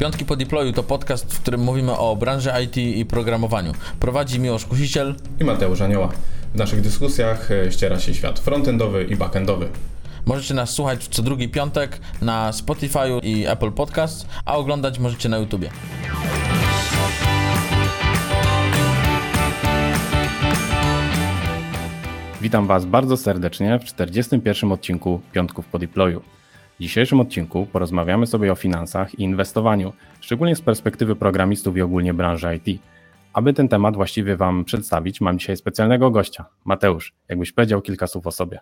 Piątki po deployu to podcast, w którym mówimy o branży IT i programowaniu. Prowadzi Miłosz Kusiciel i Mateusz Anioła. W naszych dyskusjach e, ściera się świat frontendowy i backendowy. Możecie nas słuchać co drugi piątek na Spotify i Apple Podcast, a oglądać możecie na YouTubie. Witam Was bardzo serdecznie w 41. odcinku Piątków po deployu. W dzisiejszym odcinku porozmawiamy sobie o finansach i inwestowaniu, szczególnie z perspektywy programistów i ogólnie branży IT. Aby ten temat właściwie Wam przedstawić, mam dzisiaj specjalnego gościa. Mateusz, jakbyś powiedział kilka słów o sobie.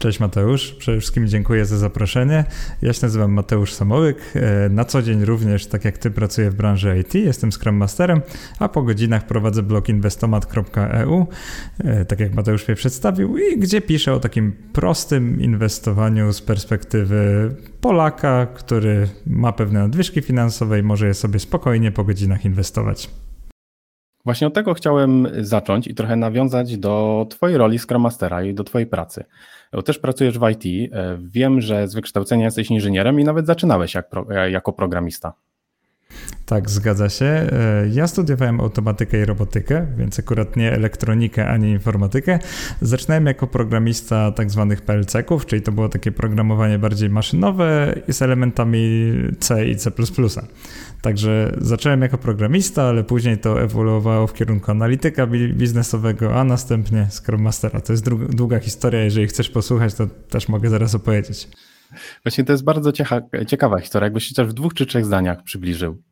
Cześć Mateusz, przede wszystkim dziękuję za zaproszenie. Ja się nazywam Mateusz Samołyk. E, na co dzień również, tak jak Ty, pracuję w branży IT, jestem Scrum Masterem, a po godzinach prowadzę blog inwestomat.eu, e, tak jak Mateusz mnie przedstawił, i gdzie piszę o takim prostym inwestowaniu z perspektywy Polaka, który ma pewne nadwyżki finansowe i może je sobie spokojnie po godzinach inwestować. Właśnie od tego chciałem zacząć i trochę nawiązać do Twojej roli Scrum Mastera i do Twojej pracy. Też pracujesz w IT. E, wiem, że z wykształcenia jesteś inżynierem i nawet zaczynałeś jak pro, e, jako programista. Tak, zgadza się. E, ja studiowałem automatykę i robotykę, więc akurat nie elektronikę ani informatykę. Zaczynałem jako programista tak zwanych PLC-ków, czyli to było takie programowanie bardziej maszynowe z elementami C i C++. Także zacząłem jako programista, ale później to ewoluowało w kierunku analityka biznesowego, a następnie Scrum Mastera. To jest długa historia, jeżeli chcesz posłuchać, to też mogę zaraz opowiedzieć. Właśnie to jest bardzo ciekawa historia. Jakbyś chociaż w dwóch czy trzech zdaniach przybliżył.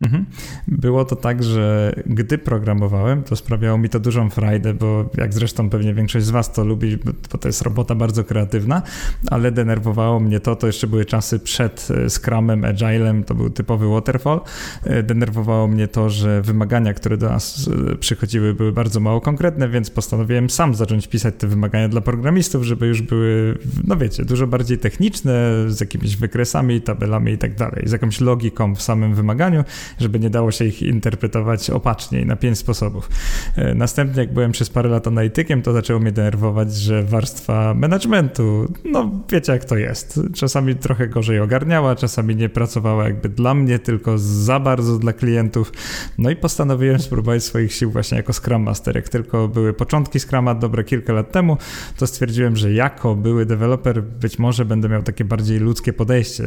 Mhm. Było to tak, że gdy programowałem, to sprawiało mi to dużą frajdę, bo jak zresztą pewnie większość z Was to lubi, bo to jest robota bardzo kreatywna, ale denerwowało mnie to, to jeszcze były czasy przed e, Scrumem, Agilem, to był typowy waterfall. E, denerwowało mnie to, że wymagania, które do nas e, przychodziły, były bardzo mało konkretne, więc postanowiłem sam zacząć pisać te wymagania dla programistów, żeby już były, no wiecie, dużo bardziej techniczne, z jakimiś wykresami, tabelami i tak dalej, z jakąś logiką w samym wymaganiu żeby nie dało się ich interpretować opacznie na pięć sposobów. E, następnie, jak byłem przez parę lat analitykiem, to zaczęło mnie denerwować, że warstwa managementu, no wiecie jak to jest. Czasami trochę gorzej ogarniała, czasami nie pracowała jakby dla mnie, tylko za bardzo dla klientów. No i postanowiłem spróbować swoich sił właśnie jako Scrum Master. Jak tylko były początki Scruma, dobre kilka lat temu, to stwierdziłem, że jako były deweloper być może będę miał takie bardziej ludzkie podejście,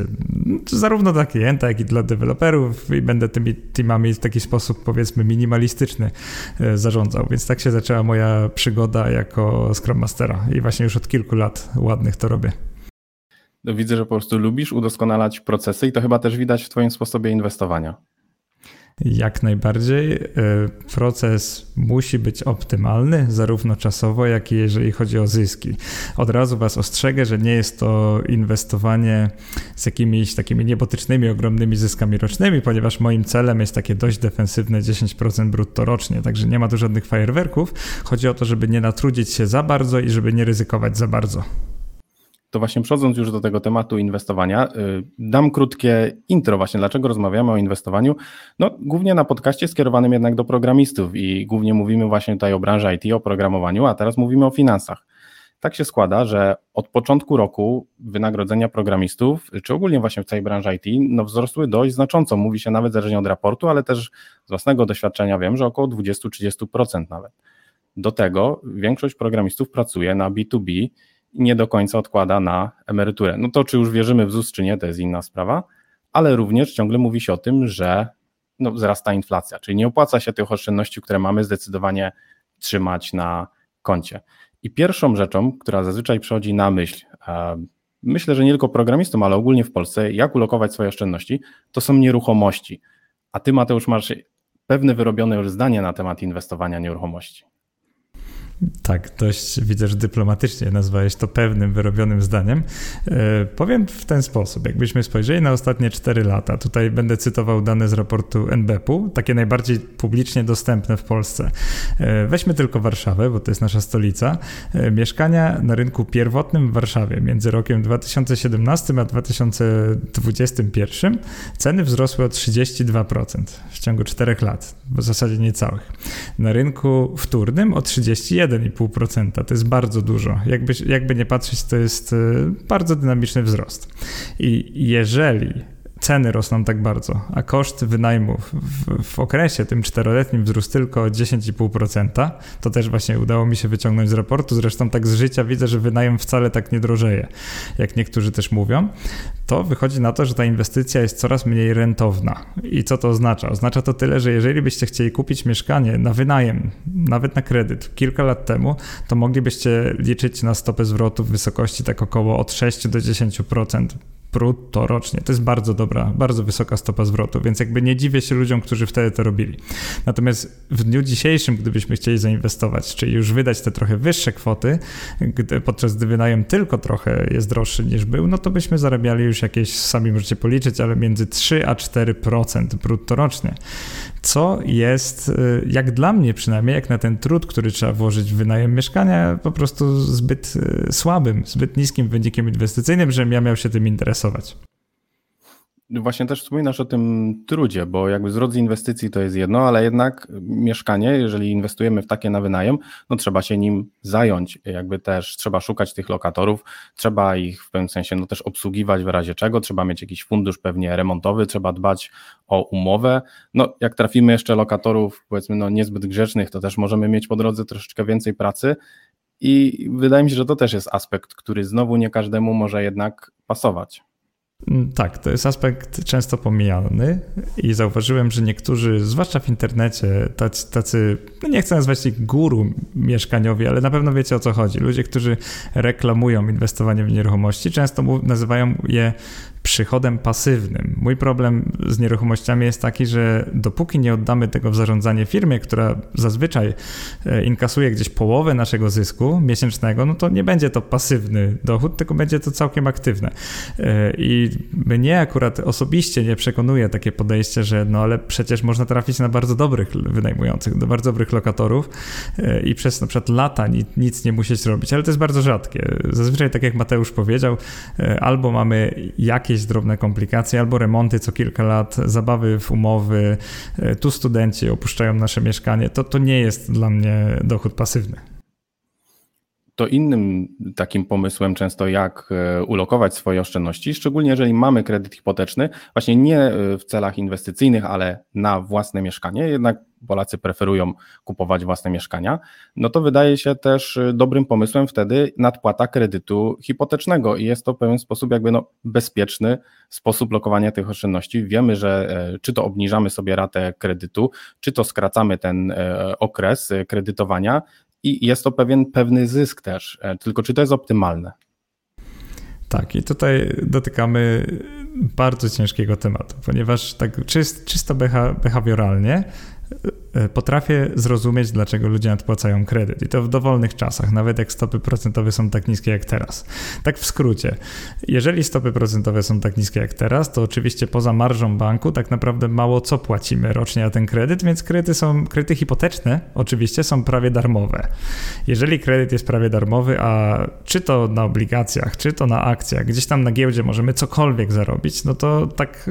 zarówno dla klienta, jak i dla deweloperów i będę tymi teamami w taki sposób powiedzmy minimalistyczny e, zarządzał. Więc tak się zaczęła moja przygoda jako Scrum Mastera i właśnie już od kilku lat ładnych to robię. No widzę, że po prostu lubisz udoskonalać procesy i to chyba też widać w Twoim sposobie inwestowania. Jak najbardziej. E, proces musi być optymalny, zarówno czasowo, jak i jeżeli chodzi o zyski. Od razu Was ostrzegę, że nie jest to inwestowanie z jakimiś takimi niebotycznymi, ogromnymi zyskami rocznymi, ponieważ moim celem jest takie dość defensywne 10% brutto rocznie, także nie ma tu żadnych fajerwerków. Chodzi o to, żeby nie natrudzić się za bardzo i żeby nie ryzykować za bardzo to właśnie przechodząc już do tego tematu inwestowania, y, dam krótkie intro właśnie, dlaczego rozmawiamy o inwestowaniu. No, głównie na podcaście skierowanym jednak do programistów i głównie mówimy właśnie tutaj o branży IT, o programowaniu, a teraz mówimy o finansach. Tak się składa, że od początku roku wynagrodzenia programistów, czy ogólnie właśnie w całej branży IT, no wzrosły dość znacząco. Mówi się nawet zależnie od raportu, ale też z własnego doświadczenia wiem, że około 20-30% nawet. Do tego większość programistów pracuje na B2B i nie do końca odkłada na emeryturę. No to czy już wierzymy w ZUS, czy nie, to jest inna sprawa, ale również ciągle mówi się o tym, że no, wzrasta inflacja, czyli nie opłaca się tych oszczędności, które mamy, zdecydowanie trzymać na koncie. I pierwszą rzeczą, która zazwyczaj przychodzi na myśl, myślę, że nie tylko programistom, ale ogólnie w Polsce, jak ulokować swoje oszczędności, to są nieruchomości. A ty, Mateusz, masz pewne wyrobione już zdanie na temat inwestowania nieruchomości. Tak, dość widzę, że dyplomatycznie nazwałeś to pewnym, wyrobionym zdaniem. E, powiem w ten sposób, jakbyśmy spojrzeli na ostatnie 4 lata, tutaj będę cytował dane z raportu NBP-u, takie najbardziej publicznie dostępne w Polsce. E, weźmy tylko Warszawę, bo to jest nasza stolica. E, mieszkania na rynku pierwotnym w Warszawie między rokiem 2017 a 2021 ceny wzrosły o 32% w ciągu 4 lat, w zasadzie niecałych. Na rynku wtórnym o 31%. 1,5%. To jest bardzo dużo. Jakby, jakby nie patrzeć, to jest e, bardzo dynamiczny wzrost. I jeżeli ceny rosną tak bardzo, a koszt wynajmu w, w, okresie tym czteroletnim wzrósł tylko o 10,5%, to też właśnie udało mi się wyciągnąć z raportu, zresztą tak z życia widzę, że wynajem wcale tak nie drożeje, jak niektórzy też mówią, to wychodzi na to, że ta inwestycja jest coraz mniej rentowna. I co to oznacza? Oznacza to tyle, że jeżeli byście chcieli kupić mieszkanie na wynajem, nawet na kredyt, kilka lat temu, to moglibyście liczyć na stopę zwrotu w wysokości tak około od 6 do 10% brutto rocznie. To jest bardzo dobra, bardzo wysoka stopa zwrotu, więc jakby nie dziwię się ludziom, którzy wtedy to robili. Natomiast w dniu dzisiejszym, gdybyśmy chcieli zainwestować, czyli już wydać te trochę wyższe kwoty, gdy, podczas gdy wynajem tylko trochę jest droższy niż był, no to byśmy zarabiali już jakieś, sami możecie policzyć, ale między 3 a 4% brutto rocznie co jest, y, jak dla mnie przynajmniej, jak na ten trud, który trzeba włożyć w wynajem mieszkania, po prostu zbyt y, słabym, zbyt niskim wynikiem inwestycyjnym, żebym ja miał się tym interesować. Właśnie też wspominasz o tym trudzie, bo jakby zwrot z inwestycji to jest jedno, ale jednak mieszkanie, jeżeli inwestujemy w takie na wynajem, no trzeba się nim zająć, jakby też trzeba szukać tych lokatorów, trzeba ich w pewnym sensie no też obsługiwać w razie czego, trzeba mieć jakiś fundusz pewnie remontowy, trzeba dbać o umowę, no jak trafimy jeszcze lokatorów powiedzmy no niezbyt grzecznych, to też możemy mieć po drodze troszeczkę więcej pracy. I wydaje mi się, że to też jest aspekt, który znowu nie każdemu może jednak pasować. Mm, tak, to jest aspekt często pomijany i zauważyłem, że niektórzy, zwłaszcza w internecie, tacy, tacy no nie chcę nazwać ich guru mieszkaniowi, ale na pewno wiecie o co chodzi. Ludzie, którzy reklamują inwestowanie w nieruchomości, często nazywają je przychodem pasywnym. Mój problem z nieruchomościami jest taki, że dopóki nie oddamy tego w zarządzanie firmie, która zazwyczaj e, inkasuje gdzieś połowę naszego zysku miesięcznego, no to nie będzie to pasywny dochód, tylko będzie to całkiem aktywne. E, I mnie akurat osobiście nie przekonuje takie podejście, że no ale przecież można trafić na bardzo dobrych wynajmujących, do bardzo dobrych lokatorów e, i przez na przykład lata nic nie musieć robić, ale to jest bardzo rzadkie. Zazwyczaj, tak jak Mateusz powiedział, albo mamy jakieś jakieś drobne komplikacje, albo remonty co kilka lat, zabawy w umowy, e, tu studenci opuszczają nasze mieszkanie, to, to nie jest dla mnie dochód pasywny to innym takim pomysłem często, jak e, ulokować swoje oszczędności, szczególnie jeżeli mamy kredyt hipoteczny, właśnie nie e, w celach inwestycyjnych, ale na własne mieszkanie, jednak Polacy preferują kupować własne mieszkania, no to wydaje się też e, dobrym pomysłem wtedy nadpłata kredytu hipotecznego. I jest to w pewien sposób jakby no bezpieczny sposób lokowania tych oszczędności. Wiemy, że czy to obniżamy sobie ratę kredytu, czy to skracamy ten okres kredytowania, i jest to pewien pewny zysk też. E, tylko czy to jest optymalne? Tak, i tutaj dotykamy bardzo ciężkiego tematu, ponieważ tak czysto behawioralnie E, potrafię zrozumieć, dlaczego ludzie nadpłacają kredyt i to w dowolnych czasach, nawet jak stopy procentowe są tak niskie jak teraz. Tak w skrócie, jeżeli stopy procentowe są tak niskie jak teraz, to oczywiście poza marżą banku tak naprawdę mało co płacimy rocznie na ten kredyt, więc kredyty są, kredyty hipoteczne oczywiście są prawie darmowe. Jeżeli kredyt jest prawie darmowy, a czy to na obligacjach, czy to na akcjach, gdzieś tam na giełdzie możemy cokolwiek zarobić, no to tak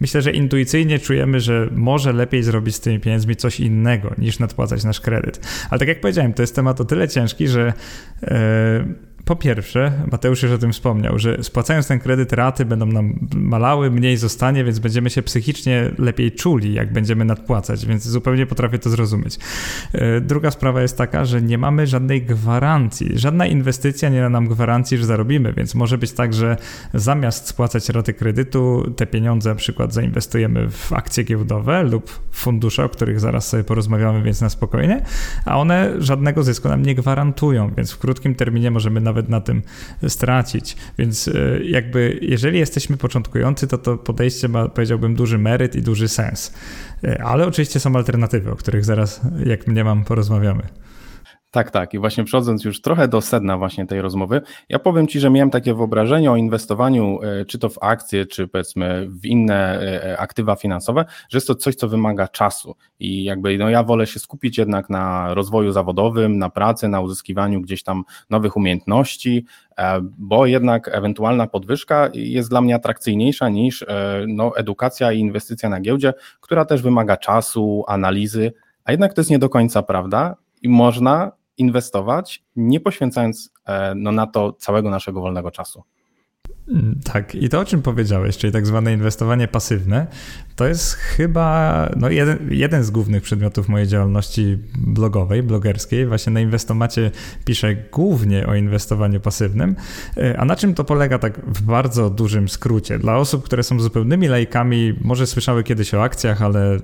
myślę, że intuicyjnie czujemy, że może lepiej zrobić z tymi pieniędzmi coś innego niż nadpłacać nasz kredyt. Ale tak jak powiedziałem, to jest temat o tyle ciężki, że. Yy, po pierwsze, Mateusz już o tym wspomniał, że spłacając ten kredyt, raty będą nam malały, mniej zostanie, więc będziemy się psychicznie lepiej czuli, jak będziemy nadpłacać, więc zupełnie potrafię to zrozumieć. E, druga sprawa jest taka, że nie mamy żadnej gwarancji. Żadna inwestycja nie da nam gwarancji, że zarobimy, więc może być tak, że zamiast spłacać raty kredytu, te pieniądze na przykład zainwestujemy w akcje giełdowe lub fundusze, o których zaraz sobie porozmawiamy, więc na spokojnie, a one żadnego zysku nam nie gwarantują, więc w krótkim terminie możemy nawet nawet na tym stracić. Więc e, jakby jeżeli jesteśmy początkujący, to to podejście ma, powiedziałbym, duży meryt i duży sens. E, ale oczywiście są alternatywy, o których zaraz, jak mnie mam, porozmawiamy. Tak, tak. I właśnie przechodząc już trochę do sedna właśnie tej rozmowy, ja powiem Ci, że miałem takie wyobrażenie o inwestowaniu, e, czy to w akcje, czy powiedzmy w inne e, aktywa finansowe, że jest to coś, co wymaga czasu. I jakby no ja wolę się skupić jednak na rozwoju zawodowym, na pracy, na uzyskiwaniu gdzieś tam nowych umiejętności, e, bo jednak ewentualna podwyżka jest dla mnie atrakcyjniejsza niż no, edukacja i inwestycja na giełdzie, która też wymaga czasu, analizy, a jednak to jest nie do końca prawda i można inwestować, nie poświęcając e, no, na to całego naszego wolnego czasu. Mm, tak, i to o czym powiedziałeś, czyli tak zwane inwestowanie pasywne, to jest chyba no jeden, jeden z głównych przedmiotów mojej działalności blogowej, blogerskiej. Właśnie na Inwestomacie piszę głównie o inwestowaniu pasywnym. E, a na czym to polega tak w bardzo dużym skrócie? Dla osób, które są zupełnymi lajkami, może słyszały kiedyś o akcjach, ale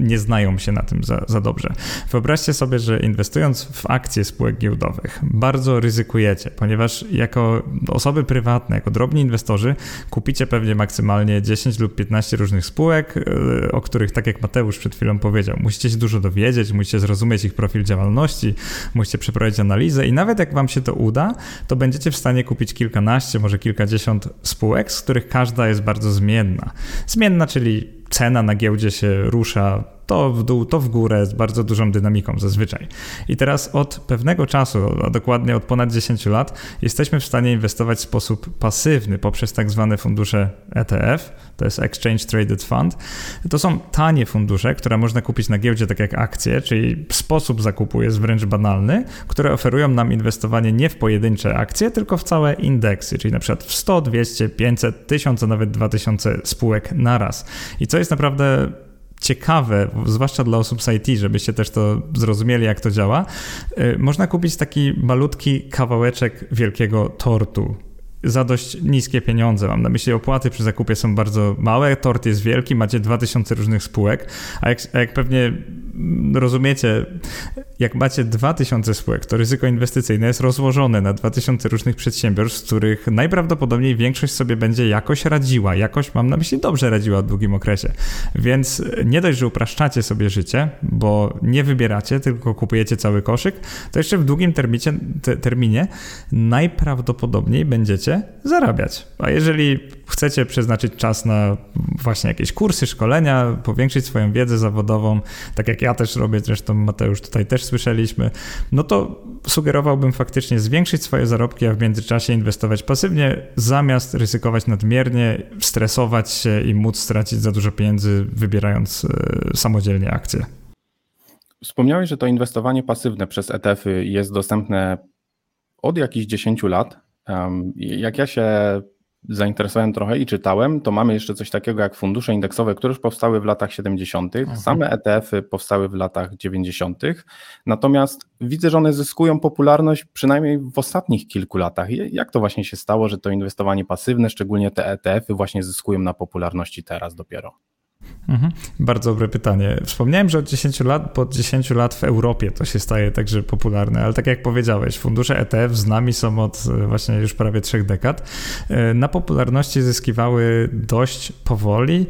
nie znają się na tym za, za dobrze. Wyobraźcie sobie, że inwestując w akcje spółek giełdowych, bardzo ryzykujecie, ponieważ jako osoby prywatne, jako drobni inwestorzy kupicie pewnie maksymalnie 10 lub 15 różnych spółek, e, o których, tak jak Mateusz przed chwilą powiedział, musicie się dużo dowiedzieć, musicie zrozumieć ich profil działalności, musicie przeprowadzić analizę i nawet jak wam się to uda, to będziecie w stanie kupić kilkanaście, może kilkadziesiąt spółek, z których każda jest bardzo zmienna. Zmienna, czyli cena na giełdzie się rusza to w dół, to w górę z bardzo dużą dynamiką zazwyczaj. I teraz od pewnego czasu, a dokładnie od ponad 10 lat, jesteśmy w stanie inwestować w sposób pasywny poprzez tak zwane fundusze ETF, to jest Exchange Traded Fund. To są tanie fundusze, które można kupić na giełdzie tak jak akcje, czyli sposób zakupu jest wręcz banalny, które oferują nam inwestowanie nie w pojedyncze akcje, tylko w całe indeksy, czyli na przykład w 100, 200, 500, 1000, a nawet 2000 spółek naraz. I co jest naprawdę ciekawe, zwłaszcza dla osób z IT, żebyście też to zrozumieli, jak to działa, y, można kupić taki malutki kawałeczek wielkiego tortu za dość niskie pieniądze. Mam na myśli opłaty przy zakupie są bardzo małe, tort jest wielki, macie 2000 różnych spółek, a jak, a jak pewnie rozumiecie, jak macie 2000 spółek, to ryzyko inwestycyjne jest rozłożone na 2000 różnych przedsiębiorstw, z których najprawdopodobniej większość sobie będzie jakoś radziła, jakoś mam na myśli dobrze radziła w długim okresie. Więc nie dość, że upraszczacie sobie życie, bo nie wybieracie, tylko kupujecie cały koszyk, to jeszcze w długim terminie, te, terminie najprawdopodobniej będziecie zarabiać. A jeżeli chcecie przeznaczyć czas na właśnie jakieś kursy, szkolenia, powiększyć swoją wiedzę zawodową, tak jak ja też robię, zresztą Mateusz tutaj też słyszeliśmy, no to sugerowałbym faktycznie zwiększyć swoje zarobki, a w międzyczasie inwestować pasywnie, zamiast ryzykować nadmiernie, stresować się i móc stracić za dużo pieniędzy, wybierając e, samodzielnie akcje. Wspomniałeś, że to inwestowanie pasywne przez ETF-y jest dostępne od jakichś 10 lat. Jak ja się zainteresowałem trochę i czytałem, to mamy jeszcze coś takiego jak fundusze indeksowe, które już powstały w latach 70. Mhm. Same ETF-y powstały w latach 90. Natomiast widzę, że one zyskują popularność przynajmniej w ostatnich kilku latach. Jak to właśnie się stało, że to inwestowanie pasywne, szczególnie te ETF-y właśnie zyskują na popularności teraz dopiero? Mhm. Bardzo dobre pytanie. Wspomniałem, że od 10 lat, po 10 lat w Europie to się staje także popularne, ale tak jak powiedziałeś, fundusze ETF z nami są od e, właśnie już prawie trzech dekad. E, na popularności zyskiwały dość powoli.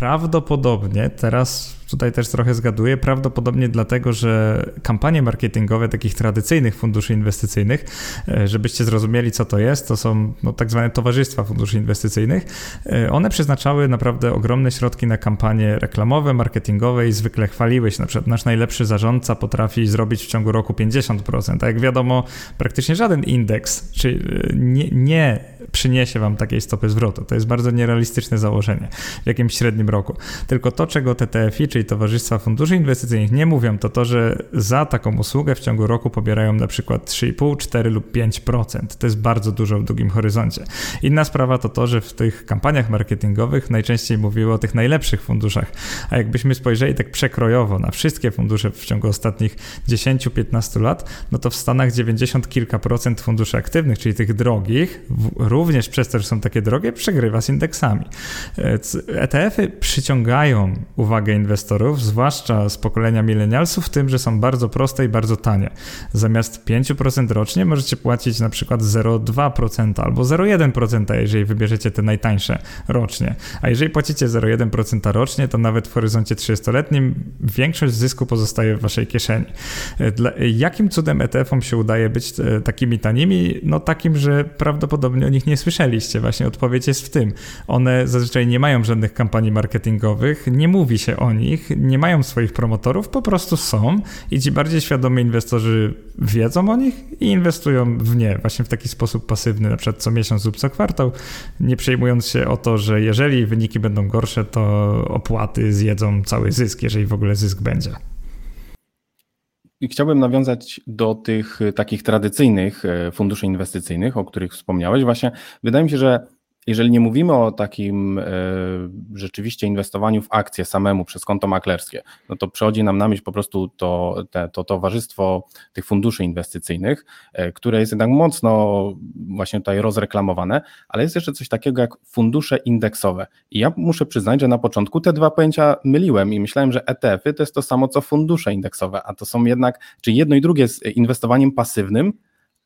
Prawdopodobnie teraz tutaj też trochę zgaduję, prawdopodobnie dlatego, że kampanie marketingowe takich tradycyjnych funduszy inwestycyjnych, e, żebyście zrozumieli, co to jest, to są no, tak zwane towarzystwa funduszy inwestycyjnych. E, one przeznaczały naprawdę ogromne środki na kampanie reklamowe, marketingowe i zwykle chwaliły się. Na przykład nasz najlepszy zarządca potrafi zrobić w ciągu roku 50%, a jak wiadomo, praktycznie żaden indeks czy e, nie, nie przyniesie wam takiej stopy zwrotu. To jest bardzo nierealistyczne założenie w jakimś średnim roku. Tylko to, czego TTFI, czyli Towarzystwa Funduszy Inwestycyjnych nie mówią, to to, że za taką usługę w ciągu roku pobierają na przykład 3,5, 4 lub 5%. To jest bardzo dużo w długim horyzoncie. Inna sprawa to to, że w tych kampaniach marketingowych najczęściej mówiły o tych najlepszych funduszach, a jakbyśmy spojrzeli tak przekrojowo na wszystkie fundusze w ciągu ostatnich 10-15 lat, no to w Stanach 90 kilka procent funduszy aktywnych, czyli tych drogich, również przez to, że są takie drogie, przegrywa z indeksami. ETF-y przyciągają uwagę inwestorów, zwłaszcza z pokolenia milenialsów, w tym, że są bardzo proste i bardzo tanie. Zamiast 5% rocznie możecie płacić na przykład 0,2% albo 0,1%, jeżeli wybierzecie te najtańsze rocznie. A jeżeli płacicie 0,1% rocznie, to nawet w horyzoncie 30-letnim większość zysku pozostaje w waszej kieszeni. Dla, jakim cudem ETF-om się udaje być e, takimi tanimi? No takim, że prawdopodobnie o nich nie słyszeliście. Właśnie odpowiedź jest w tym. One zazwyczaj nie mają żadnych kampanii marketingowych, nie mówi się o nich, nie mają swoich promotorów, po prostu są i ci bardziej świadomi inwestorzy wiedzą o nich i inwestują w nie właśnie w taki sposób pasywny, na przykład co miesiąc lub co kwartał, nie przejmując się o to, że jeżeli wyniki będą gorsze, to opłaty zjedzą cały zysk, jeżeli w ogóle zysk będzie. Chciałbym nawiązać do tych takich tradycyjnych funduszy inwestycyjnych, o których wspomniałeś. Właśnie wydaje mi się, że jeżeli nie mówimy o takim e, rzeczywiście inwestowaniu w akcje samemu przez konto maklerskie, no to przychodzi nam na myśl po prostu to, te, to towarzystwo tych funduszy inwestycyjnych, e, które jest jednak mocno właśnie tutaj rozreklamowane, ale jest jeszcze coś takiego jak fundusze indeksowe. I ja muszę przyznać, że na początku te dwa pojęcia myliłem i myślałem, że ETF-y to jest to samo co fundusze indeksowe, a to są jednak, czyli jedno i drugie jest inwestowaniem pasywnym,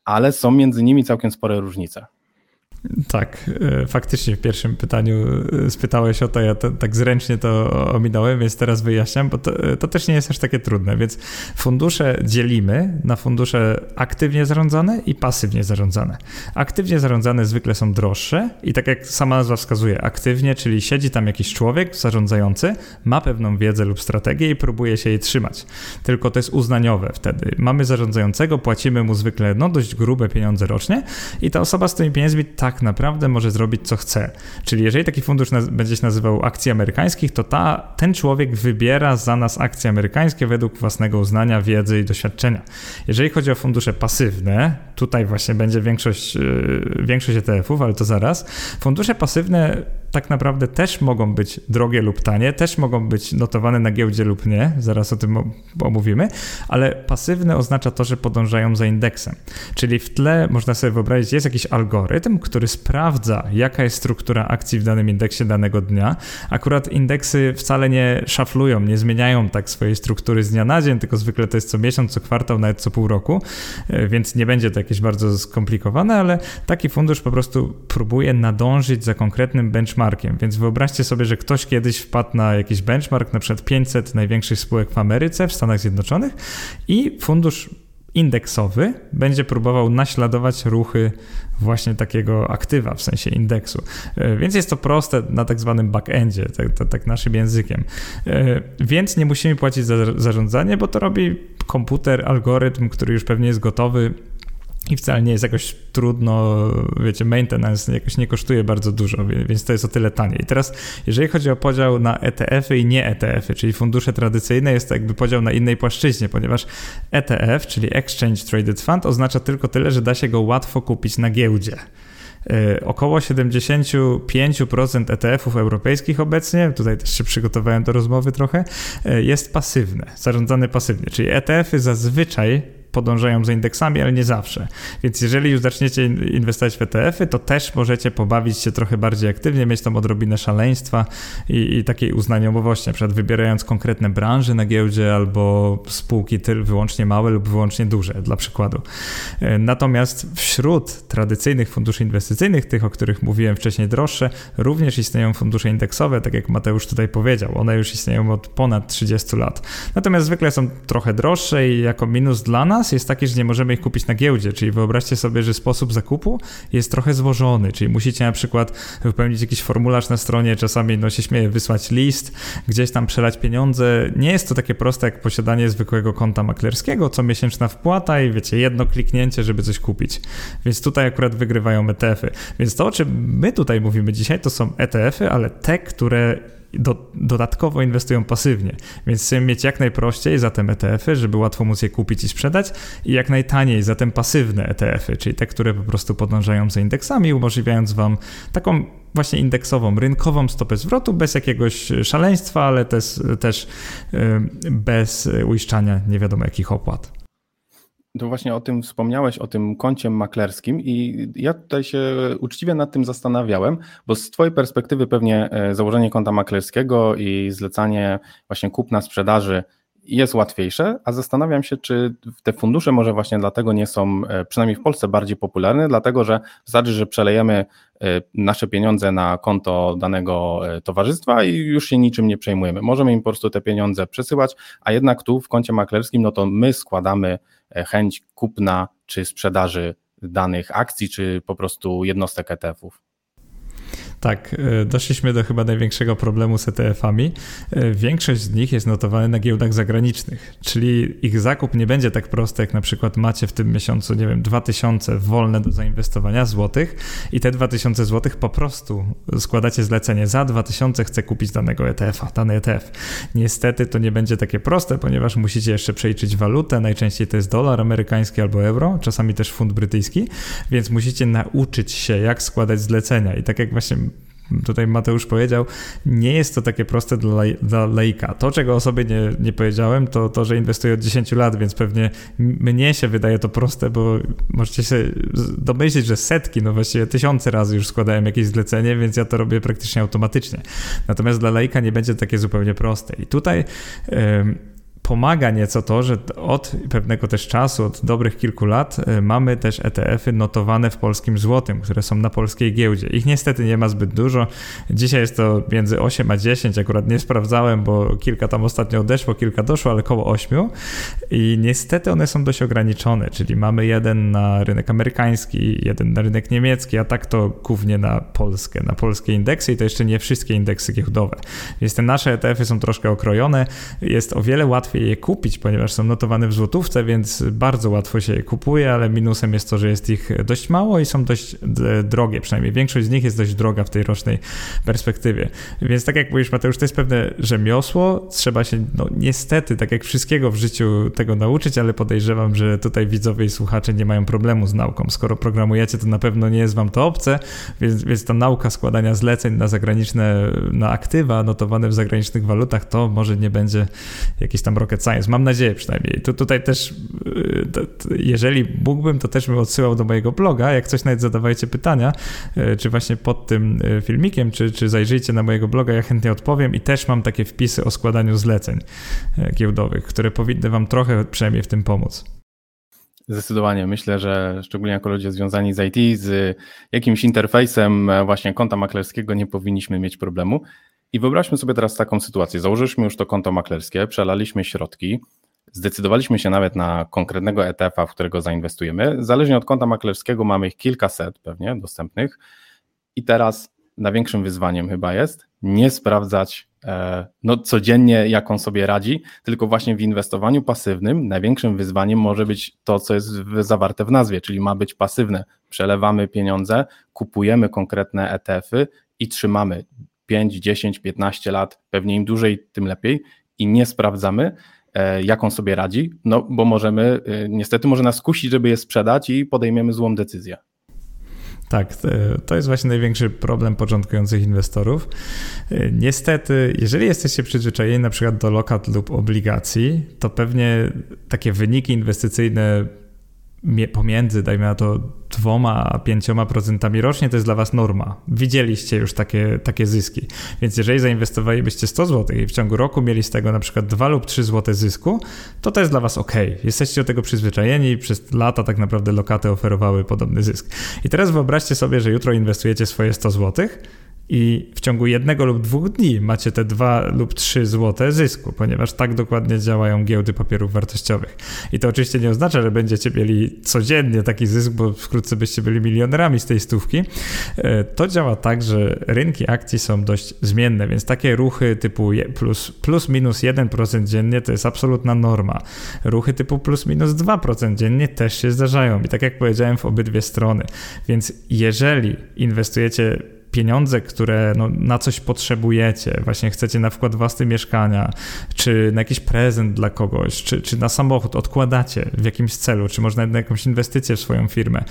ale są między nimi całkiem spore różnice. Tak, e, faktycznie w pierwszym pytaniu e, spytałeś o to, ja to, tak zręcznie to ominąłem, więc teraz wyjaśniam, bo to, e, to, też nie jest aż takie trudne. Więc fundusze dzielimy na fundusze aktywnie zarządzane i pasywnie zarządzane. Aktywnie zarządzane zwykle są droższe i tak jak sama nazwa wskazuje, aktywnie, czyli siedzi tam jakiś człowiek zarządzający, ma pewną wiedzę lub strategię i próbuje się jej trzymać. Tylko to jest uznaniowe wtedy. Mamy zarządzającego, płacimy mu zwykle no, dość grube pieniądze rocznie i ta osoba z tymi pieniędzmi tak tak naprawdę może zrobić co chce. Czyli jeżeli taki fundusz będzie się nazywał akcji amerykańskich, to ta, ten człowiek wybiera za nas akcje amerykańskie według własnego uznania, wiedzy i doświadczenia. Jeżeli chodzi o fundusze pasywne, tutaj właśnie będzie większość, yy, większość ETF-ów, ale to zaraz. Fundusze pasywne tak naprawdę też mogą być drogie lub tanie, też mogą być notowane na giełdzie lub nie, zaraz o tym omówimy, ale pasywne oznacza to, że podążają za indeksem. Czyli w tle można sobie wyobrazić, jest jakiś algorytm, który sprawdza, jaka jest struktura akcji w danym indeksie danego dnia. Akurat indeksy wcale nie szaflują, nie zmieniają tak swojej struktury z dnia na dzień, tylko zwykle to jest co miesiąc, co kwartał, nawet co pół roku, e, więc nie będzie to jakieś bardzo skomplikowane, ale taki fundusz po prostu próbuje nadążyć za konkretnym benchmarkiem benchmarkiem. Więc wyobraźcie sobie, że ktoś kiedyś wpadł na jakiś benchmark, na przykład 500 największych spółek w Ameryce, w Stanach Zjednoczonych i fundusz indeksowy będzie próbował naśladować ruchy właśnie takiego aktywa, w sensie indeksu. E, więc jest to proste na tak zwanym backendzie, tak, tak, tak naszym językiem. E, więc nie musimy płacić za zarządzanie, bo to robi komputer, algorytm, który już pewnie jest gotowy i wcale nie jest jakoś trudno, wiecie, maintenance jakoś nie kosztuje bardzo dużo, więc to jest o tyle taniej. I teraz, jeżeli chodzi o podział na ETF-y i nie ETF-y, czyli fundusze tradycyjne, jest to jakby podział na innej płaszczyźnie, ponieważ ETF, czyli Exchange Traded Fund, oznacza tylko tyle, że da się go łatwo kupić na giełdzie. E, około 75% ETF-ów europejskich obecnie, tutaj też się przygotowałem do rozmowy trochę, e, jest pasywne, zarządzane pasywnie, czyli ETF-y zazwyczaj podążają za indeksami, ale nie zawsze. Więc jeżeli już zaczniecie inwestować w ETF-y, to też możecie pobawić się trochę bardziej aktywnie, mieć tam odrobinę szaleństwa i, i takiej uznaniowości, na przykład wybierając konkretne branże na giełdzie albo spółki tyl wyłącznie małe lub wyłącznie duże, dla przykładu. E, natomiast wśród tradycyjnych funduszy inwestycyjnych, tych, o których mówiłem wcześniej droższe, również istnieją fundusze indeksowe, tak jak Mateusz tutaj powiedział. One już istnieją od ponad 30 lat. Natomiast zwykle są trochę droższe i jako minus dla nas jest taki, że nie możemy ich kupić na giełdzie, czyli wyobraźcie sobie, że sposób zakupu jest trochę złożony, czyli musicie na przykład wypełnić jakiś formularz na stronie, czasami no się śmieje, wysłać list, gdzieś tam przelać pieniądze. Nie jest to takie proste jak posiadanie zwykłego konta maklerskiego, co miesięczna wpłata i wiecie, jedno kliknięcie, żeby coś kupić. Więc tutaj akurat wygrywają ETF-y. Więc to, o czym my tutaj mówimy dzisiaj, to są ETF-y, ale te, które do, dodatkowo inwestują pasywnie, więc chcemy mieć jak najprościej zatem ETF-y, żeby łatwo móc je kupić i sprzedać i jak najtaniej zatem pasywne ETF-y, czyli te, które po prostu podążają za indeksami, umożliwiając Wam taką właśnie indeksową, rynkową stopę zwrotu bez jakiegoś szaleństwa, ale też, też bez uiszczania nie wiadomo jakich opłat. To właśnie o tym wspomniałeś, o tym koncie maklerskim i ja tutaj się uczciwie nad tym zastanawiałem, bo z Twojej perspektywy pewnie e, założenie konta maklerskiego i zlecanie właśnie kupna sprzedaży jest łatwiejsze, a zastanawiam się, czy te fundusze może właśnie dlatego nie są, e, przynajmniej w Polsce, bardziej popularne, dlatego że wystarczy, że przelejemy e, nasze pieniądze na konto danego towarzystwa i już się niczym nie przejmujemy. Możemy im po prostu te pieniądze przesyłać, a jednak tu w koncie maklerskim, no to my składamy E, chęć kupna czy sprzedaży danych akcji, czy po prostu jednostek ETF-ów. Tak, e, doszliśmy do chyba największego problemu z ETF-ami. E, większość z nich jest notowana na giełdach zagranicznych, czyli ich zakup nie będzie tak prosty, jak na przykład macie w tym miesiącu, nie wiem, 2000 wolne do zainwestowania złotych i te 2000 złotych po prostu składacie zlecenie za 2000 chcę kupić danego ETF-a, dany ETF. Niestety to nie będzie takie proste, ponieważ musicie jeszcze przejrzeć walutę, najczęściej to jest dolar amerykański albo euro, czasami też funt brytyjski, więc musicie nauczyć się, jak składać zlecenia i tak jak właśnie tutaj Mateusz powiedział, nie jest to takie proste dla, dla laika. To, czego o sobie nie, nie powiedziałem, to to, że inwestuję od 10 lat, więc pewnie mnie się wydaje to proste, bo możecie się domyślić, że setki, no właściwie tysiące razy już składałem jakieś zlecenie, więc ja to robię praktycznie automatycznie. Natomiast dla laika nie będzie takie zupełnie proste. I tutaj... Yy, pomaga nieco to, że od pewnego też czasu, od dobrych kilku lat, y, mamy też ETF-y notowane w polskim złotym, które są na polskiej giełdzie. Ich niestety nie ma zbyt dużo. Dzisiaj jest to między 8 a 10, akurat nie sprawdzałem, bo kilka tam ostatnio odeszło, kilka doszło, ale około 8. I niestety one są dość ograniczone, czyli mamy jeden na rynek amerykański, jeden na rynek niemiecki, a tak to głównie na Polskę, na polskie indeksy i to jeszcze nie wszystkie indeksy giełdowe. Więc te nasze ETF-y są troszkę okrojone. Jest o wiele łatwiej łatwiej je kupić, ponieważ są notowane w złotówce, więc bardzo łatwo się je kupuje, ale minusem jest to, że jest ich dość mało i są dość drogie, przynajmniej większość z nich jest dość droga w tej rocznej perspektywie. Więc tak jak mówisz Mateusz, to jest pewne rzemiosło, trzeba się no niestety, tak jak wszystkiego w życiu tego nauczyć, ale podejrzewam, że tutaj widzowie i słuchacze nie mają problemu z nauką. Skoro programujecie, to na pewno nie jest wam to obce, więc, więc ta nauka składania zleceń na zagraniczne, na aktywa notowane w zagranicznych walutach, to może nie będzie jakiś tam rocket science. Mam nadzieję przynajmniej. Tu, tutaj też, y, to, to, jeżeli mógłbym, to też bym odsyłał do mojego bloga. Jak coś nawet zadawajcie pytania, y, czy właśnie pod tym y, filmikiem, czy, czy zajrzyjcie na mojego bloga, ja chętnie odpowiem i też mam takie wpisy o składaniu zleceń giełdowych, które powinny wam trochę przynajmniej w tym pomóc. Zdecydowanie. Myślę, że szczególnie jako ludzie związani z IT, z jakimś interfejsem właśnie konta maklerskiego nie powinniśmy mieć problemu. I wyobraźmy sobie teraz taką sytuację. Założyliśmy już to konto maklerskie, przelaliśmy środki, zdecydowaliśmy się nawet na konkretnego ETF-a, w którego zainwestujemy. Zależnie od konta maklerskiego mamy ich kilkaset pewnie dostępnych. I teraz największym wyzwaniem chyba jest nie sprawdzać e, no, codziennie, jak on sobie radzi, tylko właśnie w inwestowaniu pasywnym największym wyzwaniem może być to, co jest zawarte w nazwie, czyli ma być pasywne. Przelewamy pieniądze, kupujemy konkretne ETF-y i trzymamy 5, 10, 15 lat, pewnie im dłużej, tym lepiej i nie sprawdzamy, e, jak on sobie radzi, no bo możemy, e, niestety może nas skusić, żeby je sprzedać i podejmiemy złą decyzję. Tak, to jest właśnie największy problem początkujących inwestorów. E, niestety, jeżeli jesteście przyzwyczajeni na przykład do lokat lub obligacji, to pewnie takie wyniki inwestycyjne pomiędzy, dajmy na to, dwoma a pięcioma procentami rocznie, to jest dla was norma. Widzieliście już takie, takie zyski. Więc jeżeli zainwestowalibyście 100 zł i w ciągu roku mieli z tego na przykład 2 lub 3 zł zysku, to to jest dla was ok. Jesteście do tego przyzwyczajeni przez lata tak naprawdę lokaty oferowały podobny zysk. I teraz wyobraźcie sobie, że jutro inwestujecie swoje 100 zł, i w ciągu jednego lub dwóch dni macie te dwa lub trzy złote zysku, ponieważ tak dokładnie działają giełdy papierów wartościowych. I to oczywiście nie oznacza, że będziecie mieli codziennie taki zysk, bo wkrótce byście byli milionerami z tej stówki. E, to działa tak, że rynki akcji są dość zmienne, więc takie ruchy typu plus, plus minus 1% dziennie to jest absolutna norma. Ruchy typu plus minus 2% dziennie też się zdarzają. I tak jak powiedziałem, w obydwie strony. Więc jeżeli inwestujecie pieniądze, które no, na coś potrzebujecie, właśnie chcecie na wkład własny mieszkania, czy na jakiś prezent dla kogoś, czy, czy na samochód odkładacie w jakimś celu, czy można na jakąś inwestycję w swoją firmę,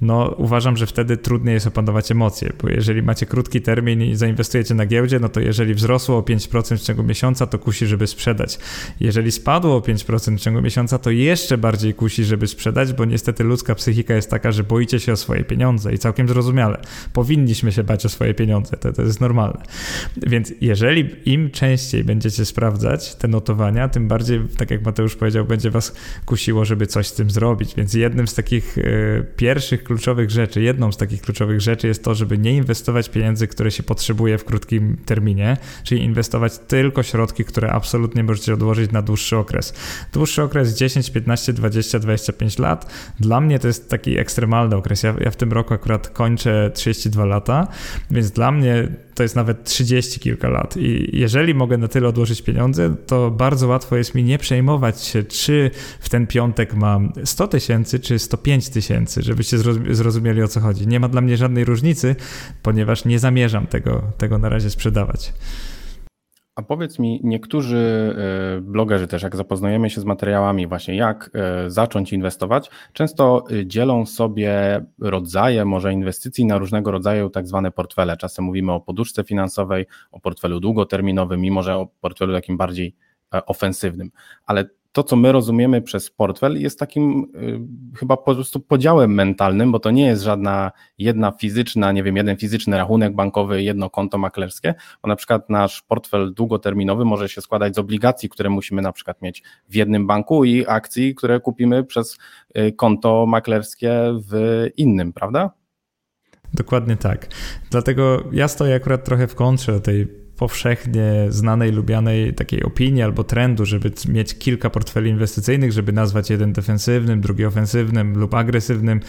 no uważam, że wtedy trudniej jest opanować emocje, bo jeżeli macie krótki termin i zainwestujecie na giełdzie, no to jeżeli wzrosło o 5% w ciągu miesiąca, to kusi, żeby sprzedać. Jeżeli spadło o 5% w ciągu miesiąca, to jeszcze bardziej kusi, żeby sprzedać, bo niestety ludzka psychika jest taka, że boicie się o swoje pieniądze i całkiem zrozumiale. Powinniśmy się bać o swoje pieniądze. To, to jest normalne. Więc jeżeli im częściej będziecie sprawdzać te notowania, tym bardziej, tak jak Mateusz powiedział, będzie was kusiło, żeby coś z tym zrobić. Więc jednym z takich y, pierwszych kluczowych rzeczy, jedną z takich kluczowych rzeczy jest to, żeby nie inwestować pieniędzy, które się potrzebuje w krótkim terminie, czyli inwestować tylko środki, które absolutnie możecie odłożyć na dłuższy okres. Dłuższy okres 10, 15, 20, 25 lat. Dla mnie to jest taki ekstremalny okres. Ja, ja w tym roku akurat kończę 32 lata Więc dla mnie to jest nawet 30 kilka lat. I jeżeli mogę na tyle odłożyć pieniądze, to bardzo łatwo jest mi nie przejmować się, czy w ten piątek mam 100 tysięcy, czy 105 tysięcy, żebyście zrozumieli o co chodzi. Nie ma dla mnie żadnej różnicy, ponieważ nie zamierzam tego, tego na razie sprzedawać. A powiedz mi, niektórzy e, blogerzy też, jak zapoznajemy się z materiałami, właśnie jak e, zacząć inwestować, często e, dzielą sobie rodzaje może inwestycji na różnego rodzaju tak zwane portfele. Czasem mówimy o poduszce finansowej, o portfelu długoterminowym, mimo że o portfelu takim bardziej ofensywnym. Ale to, co my rozumiemy przez portfel, jest takim y, chyba po prostu podziałem mentalnym, bo to nie jest żadna jedna fizyczna, nie wiem, jeden fizyczny rachunek bankowy, jedno konto maklerskie, bo na przykład nasz portfel długoterminowy może się składać z obligacji, które musimy na przykład mieć w jednym banku i akcji, które kupimy przez y, konto maklerskie w innym, prawda? Dokładnie tak. Dlatego ja stoję akurat trochę w kontrze tej powszechnie znanej, lubianej takiej opinii albo trendu, żeby mieć kilka portfeli inwestycyjnych, żeby nazwać jeden defensywnym, drugi ofensywnym lub agresywnym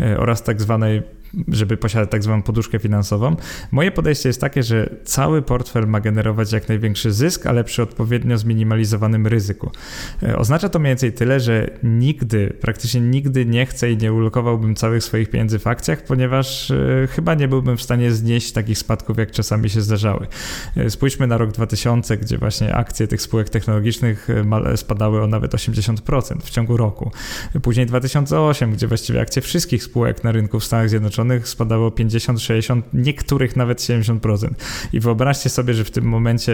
e, oraz tak zwanej żeby posiadać tak zwaną poduszkę finansową. Moje podejście jest takie, że cały portfel ma generować jak największy zysk, ale przy odpowiednio zminimalizowanym ryzyku. E, oznacza to mniej więcej tyle, że nigdy, praktycznie nigdy nie chcę i nie ulokowałbym całych swoich pieniędzy w akcjach, ponieważ e, chyba nie byłbym w stanie znieść takich spadków, jak czasami się zdarzały. E, spójrzmy na rok 2000, gdzie właśnie akcje tych spółek technologicznych spadały o nawet 80% w ciągu roku. Później 2008, gdzie właściwie akcje wszystkich spółek na rynku w Stanach Zjednoczonych Zjednoczonych spadało 50, 60, niektórych nawet 70%. I wyobraźcie sobie, że w tym momencie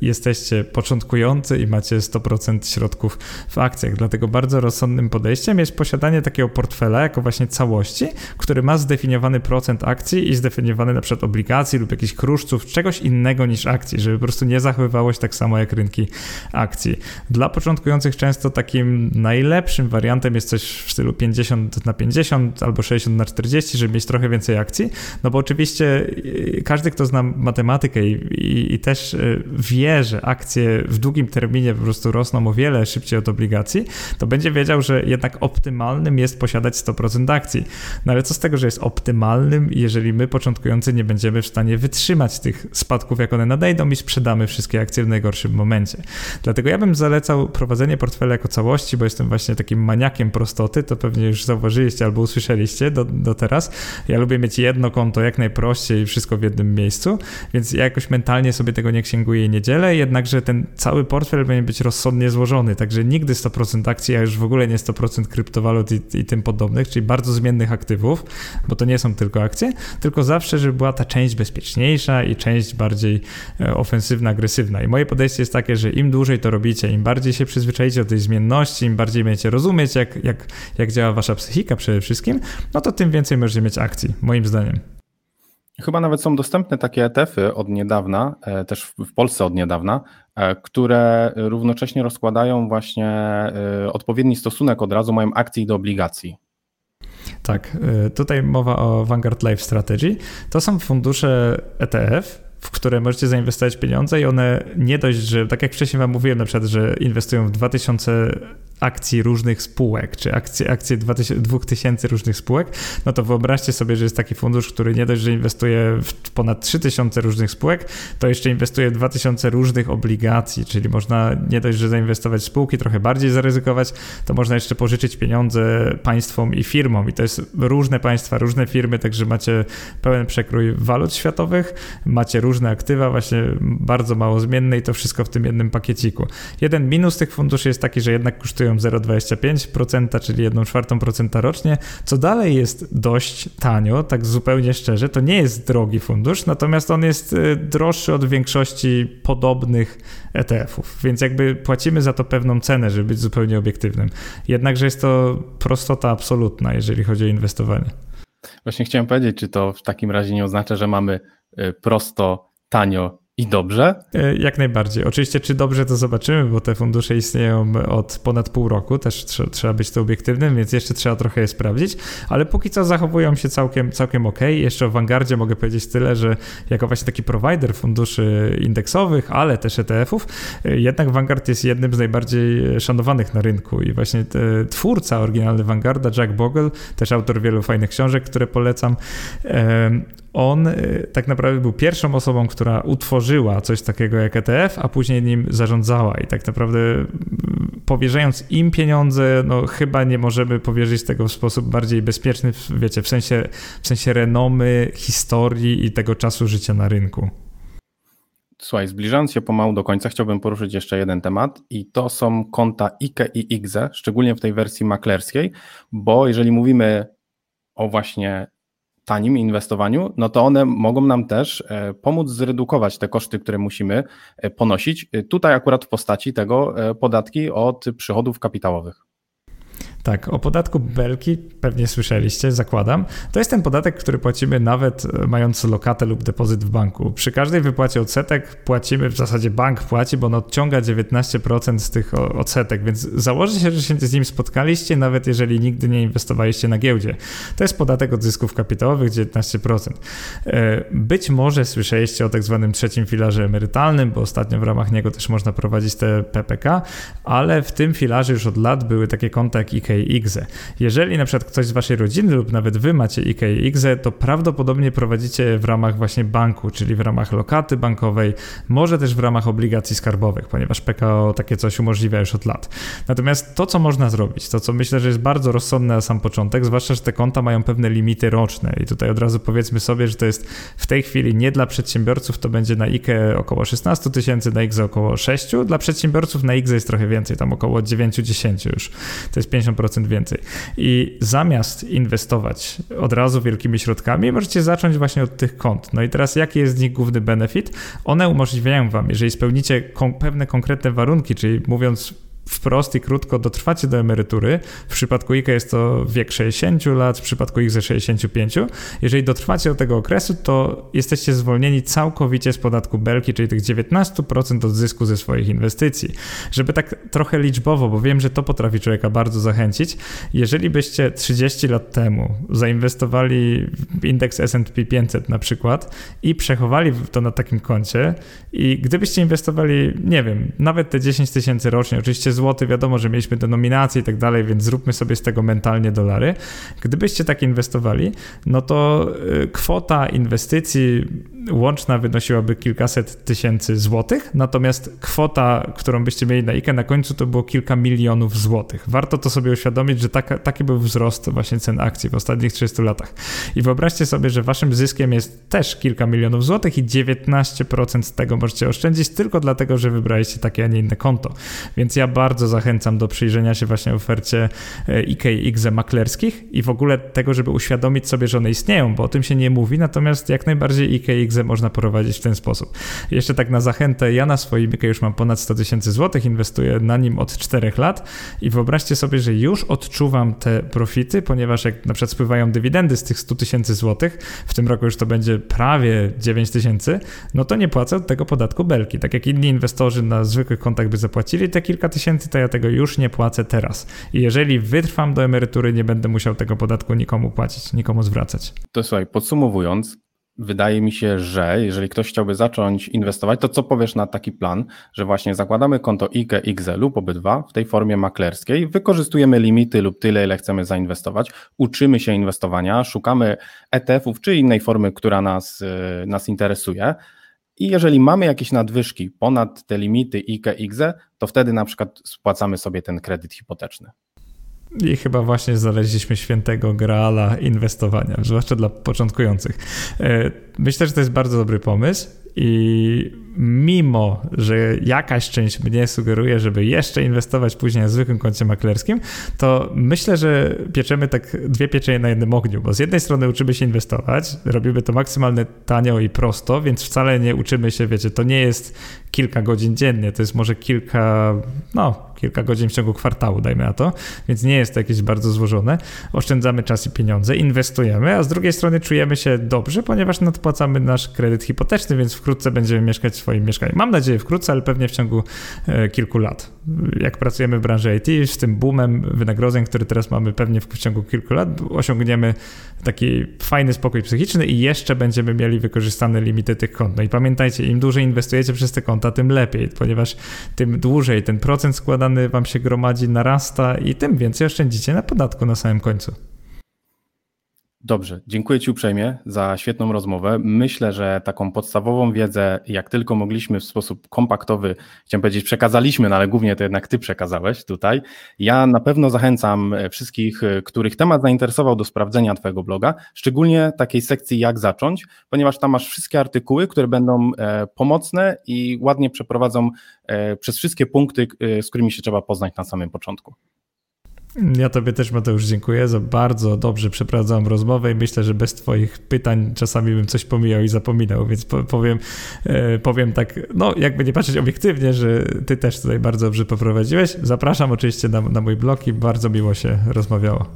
jesteście początkujący i macie 100% środków w akcjach. Dlatego bardzo rozsądnym podejściem jest posiadanie takiego portfela jako właśnie całości, który ma zdefiniowany procent akcji i zdefiniowany na przykład obligacji lub jakichś kruszców, czegoś innego niż akcji, żeby po prostu nie zachowywało się tak samo jak rynki akcji. Dla początkujących często takim najlepszym wariantem jest coś w stylu 50 na 50 albo 60 na 40, żeby mieć trochę więcej akcji, no bo oczywiście y, każdy, kto zna matematykę i, i, i, też y, wie, że akcje w długim terminie po prostu rosną o wiele szybciej od obligacji, to będzie wiedział, że jednak optymalnym jest posiadać 100% akcji. No ale co z tego, że jest optymalnym, jeżeli my początkujący nie będziemy w stanie wytrzymać tych spadków, jak one nadejdą i sprzedamy wszystkie akcje w najgorszym momencie. Dlatego ja bym zalecał prowadzenie portfela jako całości, bo jestem właśnie takim maniakiem prostoty, to pewnie już zauważyliście albo usłyszeliście do, do teraz, ja lubię mieć jedno konto jak najprościej wszystko w jednym miejscu, więc ja jakoś mentalnie sobie tego nie księguję i nie dzielę, jednakże ten cały portfel będzie być rozsądnie złożony, także nigdy 100% akcji, a już w ogóle nie 100% kryptowalut i, i tym podobnych, czyli bardzo zmiennych aktywów, bo to nie są tylko akcje, tylko zawsze, żeby była ta część bezpieczniejsza i część bardziej e, ofensywna, agresywna. I moje podejście jest takie, że im dłużej to robicie, im bardziej się przyzwyczaicie do tej zmienności, im bardziej będziecie rozumieć, jak, jak, jak działa wasza psychika przede wszystkim, no to tym więcej możecie mieć akcji, moim zdaniem. Chyba nawet są dostępne takie ETF-y od niedawna, e, też w Polsce od niedawna, e, które równocześnie rozkładają właśnie e, odpowiedni stosunek od razu, mają akcji do obligacji. Tak, tutaj mowa o Vanguard Life Strategy. To są fundusze ETF, w które możecie zainwestować pieniądze i one nie dość, że tak jak wcześniej wam mówiłem na przykład, że inwestują w 2000 akcji różnych spółek, czy akcje, akcje 2000 różnych spółek, no to wyobraźcie sobie, że jest taki fundusz, który nie dość, że inwestuje w ponad 3000 różnych spółek, to jeszcze inwestuje w 2000 różnych obligacji, czyli można nie dość, że zainwestować w spółki, trochę bardziej zaryzykować, to można jeszcze pożyczyć pieniądze państwom i firmom i to jest różne państwa, różne firmy, także macie pełen przekrój walut światowych, macie różne aktywa, właśnie bardzo mało zmienne i to wszystko w tym jednym pakieciku. Jeden minus tych funduszy jest taki, że jednak kosztują 0,25%, czyli 1 czwartą procenta rocznie, co dalej jest dość tanio, tak zupełnie szczerze. To nie jest drogi fundusz, natomiast on jest y, droższy od większości podobnych ETF-ów, więc jakby płacimy za to pewną cenę, żeby być zupełnie obiektywnym. Jednakże jest to prostota absolutna, jeżeli chodzi o inwestowanie. Właśnie chciałem powiedzieć, czy to w takim razie nie oznacza, że mamy y, prosto, tanio i dobrze? E, jak najbardziej. Oczywiście, czy dobrze to zobaczymy, bo te fundusze istnieją od ponad pół roku, też trzeba być to obiektywnym, więc jeszcze trzeba trochę je sprawdzić, ale póki co zachowują się całkiem, całkiem ok. Jeszcze o Vanguardzie mogę powiedzieć tyle, że jako właśnie taki provider funduszy indeksowych, ale też ETF-ów, e, jednak Vanguard jest jednym z najbardziej szanowanych na rynku i właśnie twórca oryginalny Vanguarda, Jack Bogle, też autor wielu fajnych książek, które polecam, on y, tak naprawdę był pierwszą osobą, która utworzyła coś takiego jak ETF, a później nim zarządzała i tak naprawdę mm, powierzając im pieniądze, no chyba nie możemy powierzyć tego w sposób bardziej bezpieczny, wiecie, w sensie, w sensie renomy, historii i tego czasu życia na rynku. Słuchaj, zbliżając się pomału do końca, chciałbym poruszyć jeszcze jeden temat i to są konta IKE i IGZE, szczególnie w tej wersji maklerskiej, bo jeżeli mówimy o właśnie tanim inwestowaniu, no to one mogą nam też e, pomóc zredukować te koszty, które musimy e, ponosić. E, tutaj akurat w postaci tego podatki od przychodów kapitałowych. Tak, o podatku Belki pewnie słyszeliście, zakładam. To jest ten podatek, który płacimy nawet e, mając lokatę lub depozyt w banku. Przy każdej wypłacie odsetek płacimy, w zasadzie bank płaci, bo on odciąga 19% z tych odsetek, więc założę się, że się z nim spotkaliście, nawet jeżeli nigdy nie inwestowaliście na giełdzie. To jest podatek od zysków kapitałowych 19%. E, być może słyszeliście o tak zwanym trzecim filarze emerytalnym, bo ostatnio w ramach niego też można prowadzić te PPK, ale w tym filarze już od lat były takie konta jak IKE i IGZE. Jeżeli na przykład ktoś z waszej rodziny lub nawet wy macie IKE i IGZE, to prawdopodobnie prowadzicie w ramach właśnie banku, czyli w ramach lokaty bankowej, może też w ramach obligacji skarbowych, ponieważ PKO takie coś umożliwia już od lat. Natomiast to, co można zrobić, to co myślę, że jest bardzo rozsądne na sam początek, zwłaszcza, że te konta mają pewne limity roczne i tutaj od razu powiedzmy sobie, że to jest w tej chwili nie dla przedsiębiorców, to będzie na IKE około 16 tysięcy, na IGZE około 6, dla przedsiębiorców na IGZE jest trochę więcej, tam około 9-10 już. To jest 50% 10% więcej. I zamiast inwestować od razu wielkimi środkami, możecie zacząć właśnie od tych kont. No i teraz jaki jest z nich główny benefit? One umożliwiają Wam, jeżeli spełnicie kon pewne konkretne warunki, czyli mówiąc wprost i krótko dotrwacie do emerytury. W przypadku IKE jest to wiek 60 lat, w przypadku IKZE 65. Jeżeli dotrwacie do tego okresu, to jesteście zwolnieni całkowicie z podatku belki, czyli tych 19% od zysku ze swoich inwestycji. Żeby tak trochę liczbowo, bo wiem, że to potrafi człowieka bardzo zachęcić, jeżeli byście 30 lat temu zainwestowali w indeks S&P 500 na przykład i przechowali to na takim koncie i gdybyście inwestowali, nie wiem, nawet te 10 tysięcy rocznie, oczywiście zł, wiadomo, że mieliśmy denominacje i tak dalej, więc zróbmy sobie z tego mentalnie dolary. Gdybyście tak inwestowali, no to y, kwota inwestycji łączna wynosiłaby kilkaset tysięcy złotych, natomiast kwota, którą byście mieli na IKE na końcu to było kilka milionów złotych. Warto to sobie uświadomić, że taka, taki był wzrost właśnie cen akcji w ostatnich 30 latach. I wyobraźcie sobie, że waszym zyskiem jest też kilka milionów złotych i 19% z tego możecie oszczędzić tylko dlatego, że wybraliście takie, a nie inne konto. Więc ja bardzo zachęcam do przyjrzenia się właśnie ofercie e, IKE i maklerskich i w ogóle tego, żeby uświadomić sobie, że one istnieją, bo o tym się nie mówi, natomiast jak najbardziej IKE i IGZE można prowadzić w ten sposób. Jeszcze tak na zachętę, ja na swoim IKE już mam ponad 100 tysięcy złotych, inwestuję na nim od 4 lat i wyobraźcie sobie, że już odczuwam te profity, ponieważ jak na przykład spływają dywidendy z tych 100 tysięcy złotych, w tym roku już to będzie prawie 9 tysięcy, no to nie płacę od tego podatku belki. Tak jak inni inwestorzy na zwykłych kontach by zapłacili te kilka tysięcy, to ja tego już nie płacę teraz. I jeżeli wytrwam do emerytury, nie będę musiał tego podatku nikomu płacić, nikomu zwracać. To słuchaj, podsumowując, wydaje mi się, że jeżeli ktoś chciałby zacząć inwestować, to co powiesz na taki plan, że właśnie zakładamy konto IKE, IGZE lub obydwa w tej formie maklerskiej, wykorzystujemy limity lub tyle, ile chcemy zainwestować, uczymy się inwestowania, szukamy ETF-ów czy innej formy, która nas, y, nas interesuje, i jeżeli mamy jakieś nadwyżki ponad te limity IKE, IGZE, to wtedy na przykład spłacamy sobie ten kredyt hipoteczny. I chyba właśnie znaleźliśmy świętego graala inwestowania, zwłaszcza dla początkujących. E, myślę, że to jest bardzo dobry pomysł i mimo, że jakaś część mnie sugeruje, żeby jeszcze inwestować później na zwykłym koncie maklerskim, to myślę, że pieczemy tak dwie pieczenie na jednym ogniu, bo z jednej strony uczymy się inwestować, robimy to maksymalnie tanio i prosto, więc wcale nie uczymy się, wiecie, to nie jest kilka godzin dziennie, to jest może kilka, no, kilka godzin w ciągu kwartału, dajmy na to, więc nie jest to jakieś bardzo złożone. Oszczędzamy czas i pieniądze, inwestujemy, a z drugiej strony czujemy się dobrze, ponieważ nadpłacamy nasz kredyt hipoteczny, więc wkrótce będziemy mieszkać w swoim mieszkaniu. Mam nadzieję wkrótce, ale pewnie w ciągu e, kilku lat. Jak pracujemy w branży IT, z tym boomem wynagrodzeń, który teraz mamy pewnie w ciągu kilku lat, osiągniemy taki fajny spokój psychiczny i jeszcze będziemy mieli wykorzystane limity tych kont. No i pamiętajcie, im dłużej inwestujecie przez te konta, tym lepiej, ponieważ tym dłużej ten procent składany wam się gromadzi, narasta i tym więcej oszczędzicie na podatku na samym końcu. Dobrze, dziękuję Ci uprzejmie za świetną rozmowę. Myślę, że taką podstawową wiedzę, jak tylko mogliśmy w sposób kompaktowy, chciałem powiedzieć, przekazaliśmy, no ale głównie to jednak Ty przekazałeś tutaj. Ja na pewno zachęcam wszystkich, których temat zainteresował do sprawdzenia Twojego bloga, szczególnie takiej sekcji jak zacząć, ponieważ tam masz wszystkie artykuły, które będą e, pomocne i ładnie przeprowadzą e, przez wszystkie punkty, e, z którymi się trzeba poznać na samym początku. Ja Tobie też, Mateusz, dziękuję za bardzo dobrze przeprowadzoną rozmowę i myślę, że bez Twoich pytań czasami bym coś pomijał i zapominał, więc powiem, e, powiem tak, no jakby nie patrzeć obiektywnie, że Ty też tutaj bardzo dobrze poprowadziłeś. Zapraszam oczywiście na, na mój blog i bardzo miło się rozmawiało.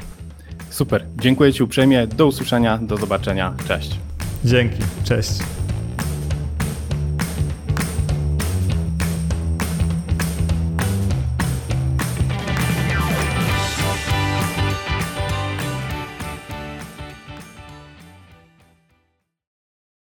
Super, dziękuję Ci uprzejmie, do usłyszenia, do zobaczenia, cześć. Dzięki, cześć.